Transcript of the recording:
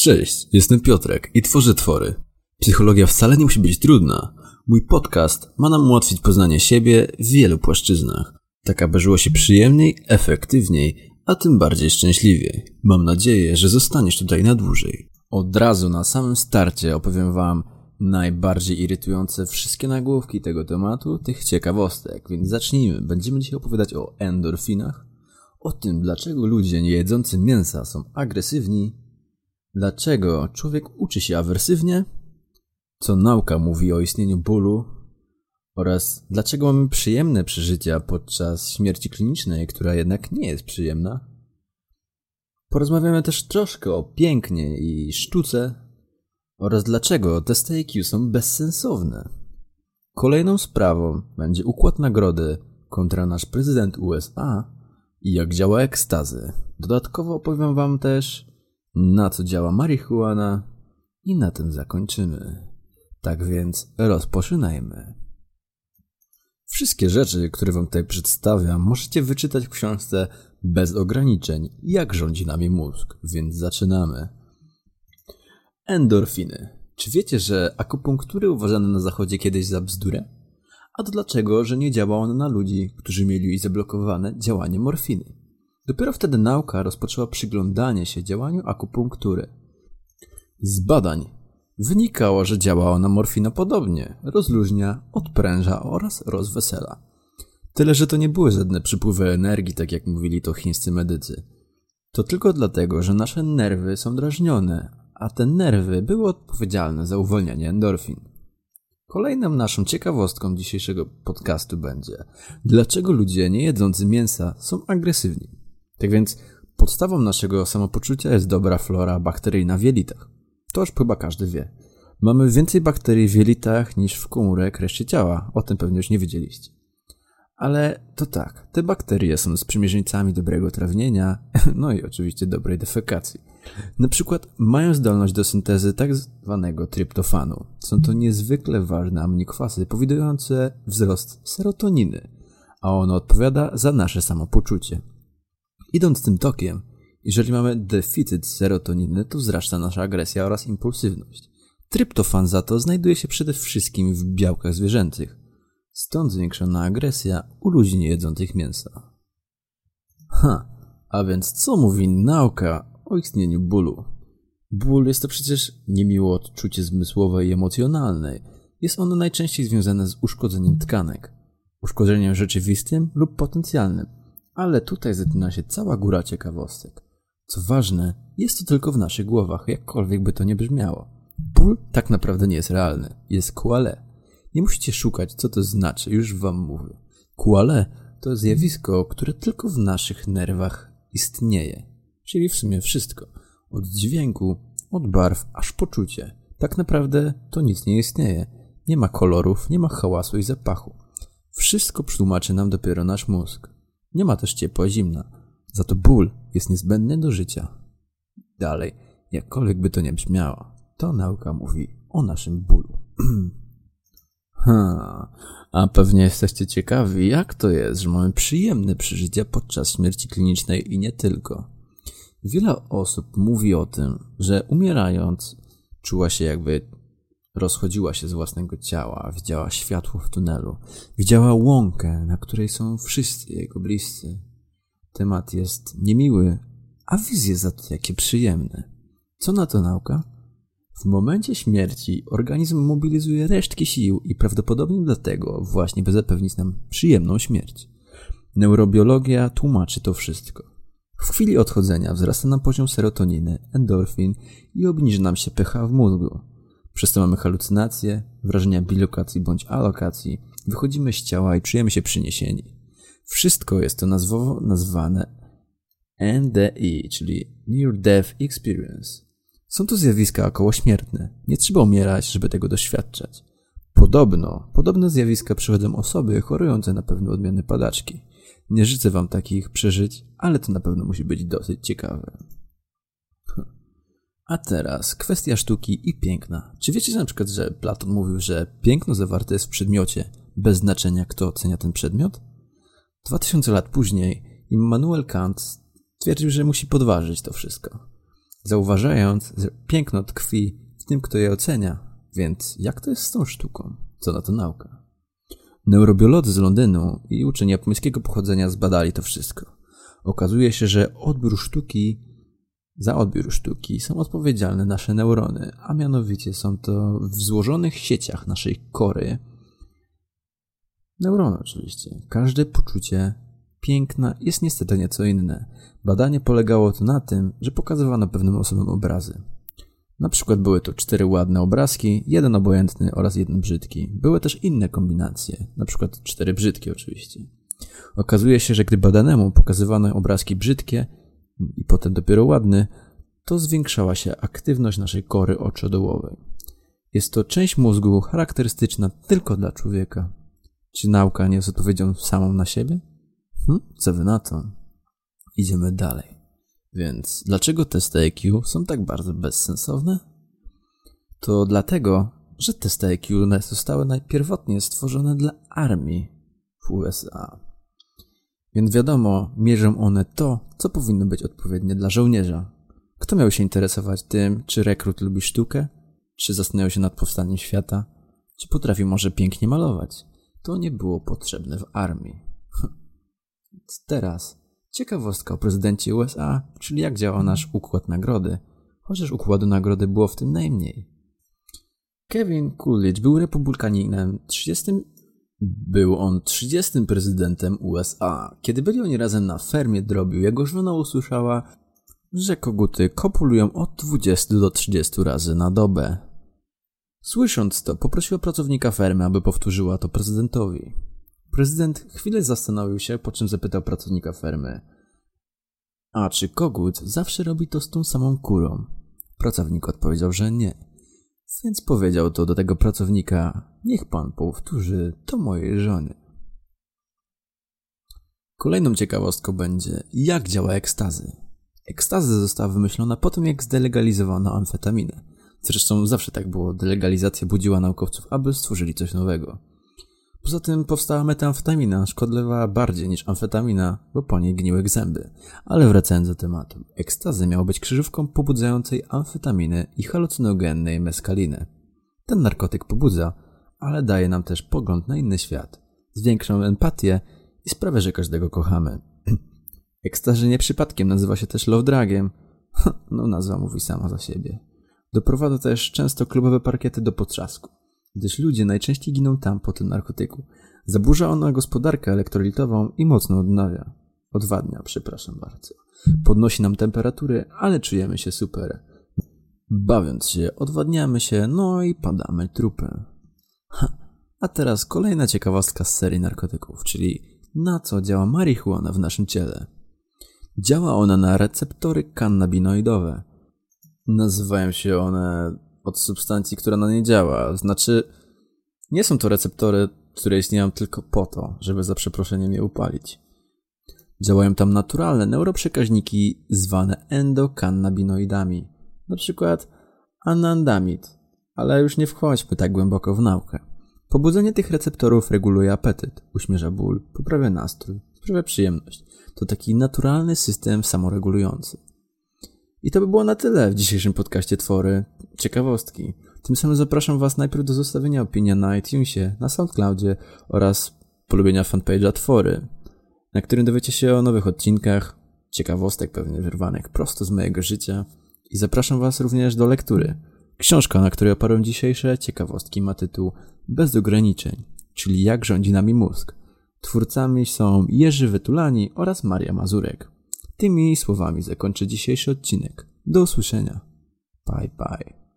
Cześć, jestem Piotrek i tworzę twory. Psychologia wcale nie musi być trudna. Mój podcast ma nam ułatwić poznanie siebie w wielu płaszczyznach, tak aby żyło się przyjemniej, efektywniej, a tym bardziej szczęśliwiej. Mam nadzieję, że zostaniesz tutaj na dłużej. Od razu na samym starcie opowiem Wam najbardziej irytujące wszystkie nagłówki tego tematu, tych ciekawostek, więc zacznijmy. Będziemy dzisiaj opowiadać o endorfinach, o tym, dlaczego ludzie niejedzący mięsa są agresywni, dlaczego człowiek uczy się awersywnie, co nauka mówi o istnieniu bólu oraz dlaczego mamy przyjemne przeżycia podczas śmierci klinicznej, która jednak nie jest przyjemna. Porozmawiamy też troszkę o pięknie i sztuce oraz dlaczego te stejki są bezsensowne. Kolejną sprawą będzie układ nagrody kontra nasz prezydent USA i jak działa ekstazy. Dodatkowo opowiem Wam też, na co działa marihuana i na tym zakończymy. Tak więc rozpoczynajmy. Wszystkie rzeczy, które Wam tutaj przedstawiam, możecie wyczytać w książce bez ograniczeń, jak rządzi nami mózg, więc zaczynamy. Endorfiny. Czy wiecie, że akupunktury uważano na zachodzie kiedyś za bzdurę? A to dlaczego, że nie działa ona na ludzi, którzy mieli zablokowane działanie morfiny? Dopiero wtedy nauka rozpoczęła przyglądanie się działaniu akupunktury. Z badań wynikało, że działa ona morfina podobnie, rozluźnia, odpręża oraz rozwesela. Tyle, że to nie były żadne przypływy energii, tak jak mówili to chińscy medycy. To tylko dlatego, że nasze nerwy są drażnione, a te nerwy były odpowiedzialne za uwolnianie endorfin. Kolejną naszą ciekawostką dzisiejszego podcastu będzie, dlaczego ludzie nie jedzący mięsa są agresywni. Tak więc podstawą naszego samopoczucia jest dobra flora bakteryjna w jelitach. To już chyba każdy wie. Mamy więcej bakterii w jelitach niż w komórek reszcie ciała. O tym pewnie już nie wiedzieliście. Ale to tak, te bakterie są sprzymierzeńcami dobrego trawnienia, no i oczywiście dobrej defekacji. Na przykład mają zdolność do syntezy tak zwanego tryptofanu. Są to niezwykle ważne aminokwasy powodujące wzrost serotoniny, a ono odpowiada za nasze samopoczucie. Idąc tym tokiem, jeżeli mamy deficyt serotoniny, to wzrasta nasza agresja oraz impulsywność. Tryptofan za to znajduje się przede wszystkim w białkach zwierzęcych. Stąd zwiększona agresja u ludzi niejedzących mięsa. Ha, a więc co mówi nauka o istnieniu bólu? Ból jest to przecież niemiłe odczucie zmysłowe i emocjonalne. Jest ono najczęściej związane z uszkodzeniem tkanek, uszkodzeniem rzeczywistym lub potencjalnym. Ale tutaj zaczyna się cała góra ciekawostek. Co ważne, jest to tylko w naszych głowach, jakkolwiek by to nie brzmiało. Ból tak naprawdę nie jest realny, jest kuale. Nie musicie szukać, co to znaczy, już wam mówię. Kuale to zjawisko, które tylko w naszych nerwach istnieje. Czyli w sumie wszystko. Od dźwięku, od barw, aż poczucie. Tak naprawdę to nic nie istnieje. Nie ma kolorów, nie ma hałasu i zapachu. Wszystko przetłumaczy nam dopiero nasz mózg. Nie ma też ciepła zimna. Za to ból jest niezbędny do życia. Dalej, jakkolwiek by to nie brzmiało, to nauka mówi o naszym bólu. ha, a pewnie jesteście ciekawi, jak to jest, że mamy przyjemne przeżycia podczas śmierci klinicznej i nie tylko. Wiele osób mówi o tym, że umierając czuła się jakby rozchodziła się z własnego ciała, widziała światło w tunelu, widziała łąkę, na której są wszyscy jego bliscy. Temat jest niemiły, a wizje za to jakie przyjemne. Co na to nauka? W momencie śmierci organizm mobilizuje resztki sił i prawdopodobnie dlatego właśnie by zapewnić nam przyjemną śmierć. Neurobiologia tłumaczy to wszystko. W chwili odchodzenia wzrasta nam poziom serotoniny, endorfin i obniży nam się pH w mózgu. Przez to mamy halucynacje, wrażenia bilokacji bądź alokacji, wychodzimy z ciała i czujemy się przyniesieni. Wszystko jest to nazwowo nazwane NDE, czyli Near Death Experience. Są to zjawiska okołośmiertne. Nie trzeba umierać, żeby tego doświadczać. Podobno, podobne zjawiska przychodzą osoby chorujące na pewne odmiany padaczki. Nie życzę wam takich przeżyć, ale to na pewno musi być dosyć ciekawe. A teraz kwestia sztuki i piękna. Czy wiecie na przykład, że Platon mówił, że piękno zawarte jest w przedmiocie, bez znaczenia kto ocenia ten przedmiot? Dwa tysiące lat później Immanuel Kant stwierdził, że musi podważyć to wszystko. zauważając, że piękno tkwi w tym, kto je ocenia. Więc jak to jest z tą sztuką? Co na to nauka? Neurobiolodzy z Londynu i uczeni japońskiego pochodzenia zbadali to wszystko. Okazuje się, że odbiór sztuki, za odbiór sztuki są odpowiedzialne nasze neurony, a mianowicie są to w złożonych sieciach naszej kory neurony oczywiście. Każde poczucie piękna jest niestety nieco inne. Badanie polegało to na tym, że pokazywano pewnym osobom obrazy. Na przykład były to cztery ładne obrazki, jeden obojętny oraz jeden brzydki. Były też inne kombinacje, na przykład cztery brzydkie oczywiście. Okazuje się, że gdy badanemu pokazywano obrazki brzydkie i potem dopiero ładny, to zwiększała się aktywność naszej kory oczodołowej. Jest to część mózgu charakterystyczna tylko dla człowieka. Czy nauka nie jest odpowiedzią samą na siebie? Hm? Co wy na to? Idziemy dalej. Więc dlaczego testy IQ są tak bardzo bezsensowne? To dlatego, że testy IQ zostały najpierwotnie stworzone dla armii w USA. Więc wiadomo, mierzą one to, co powinno być odpowiednie dla żołnierza. Kto miał się interesować tym, czy rekrut lubi sztukę, czy zastanawiał się nad powstaniem świata, czy potrafi może pięknie malować? To nie było potrzebne w armii. Teraz ciekawostka o prezydencie USA, czyli jak działa nasz układ nagrody, chociaż układu nagrody było w tym najmniej. Kevin Coolidge był republikaninem 30 był on 30 prezydentem USA. Kiedy byli oni razem na fermie drobiu, jego żona usłyszała, że koguty kopulują od 20 do 30 razy na dobę. Słysząc to, poprosiła pracownika fermy, aby powtórzyła to prezydentowi. Prezydent chwilę zastanowił się, po czym zapytał pracownika fermy: A czy kogut zawsze robi to z tą samą kurą? Pracownik odpowiedział, że nie. Więc powiedział to do tego pracownika: Niech pan powtórzy to mojej żony. Kolejną ciekawostką będzie, jak działa ekstazy. Ekstazy została wymyślona po tym, jak zdelegalizowano amfetaminę. Zresztą zawsze tak było, delegalizacja budziła naukowców, aby stworzyli coś nowego. Poza tym powstała metamfetamina, szkodliwa bardziej niż amfetamina, bo po niej gniły zęby. Ale wracając do tematu. Ekstazy miało być krzyżówką pobudzającej amfetaminy i halucynogennej meskaliny. Ten narkotyk pobudza, ale daje nam też pogląd na inny świat. Zwiększą empatię i sprawia, że każdego kochamy. Ekstazy nie przypadkiem nazywa się też love drugiem. No nazwa mówi sama za siebie. Doprowadza też często klubowe parkiety do potrzasku gdyż ludzie najczęściej giną tam po tym narkotyku. Zaburza ona gospodarkę elektrolitową i mocno odnawia. Odwadnia, przepraszam bardzo. Podnosi nam temperatury, ale czujemy się super. Bawiąc się, odwadniamy się, no i padamy trupy. Ha. A teraz kolejna ciekawostka z serii narkotyków, czyli na co działa marihuana w naszym ciele. Działa ona na receptory kannabinoidowe. Nazywają się one od substancji, która na nie działa. Znaczy, nie są to receptory, które istnieją tylko po to, żeby za przeproszeniem je upalić. Działają tam naturalne neuroprzekaźniki zwane endokannabinoidami, na przykład anandamid, ale już nie wchodźmy tak głęboko w naukę. Pobudzenie tych receptorów reguluje apetyt, uśmierza ból, poprawia nastrój, sprawia przyjemność. To taki naturalny system samoregulujący. I to by było na tyle w dzisiejszym podcaście Twory. Ciekawostki. Tym samym zapraszam Was najpierw do zostawienia opinii na iTunesie, na SoundCloudzie oraz polubienia fanpage'a Twory, na którym dowiecie się o nowych odcinkach, ciekawostek pewnie wyrwanych prosto z mojego życia. I zapraszam Was również do lektury. Książka, na której oparłem dzisiejsze ciekawostki, ma tytuł Bez ograniczeń, czyli Jak rządzi nami mózg. Twórcami są Jerzy Wytulani oraz Maria Mazurek. Tymi słowami zakończę dzisiejszy odcinek. Do usłyszenia. Bye bye.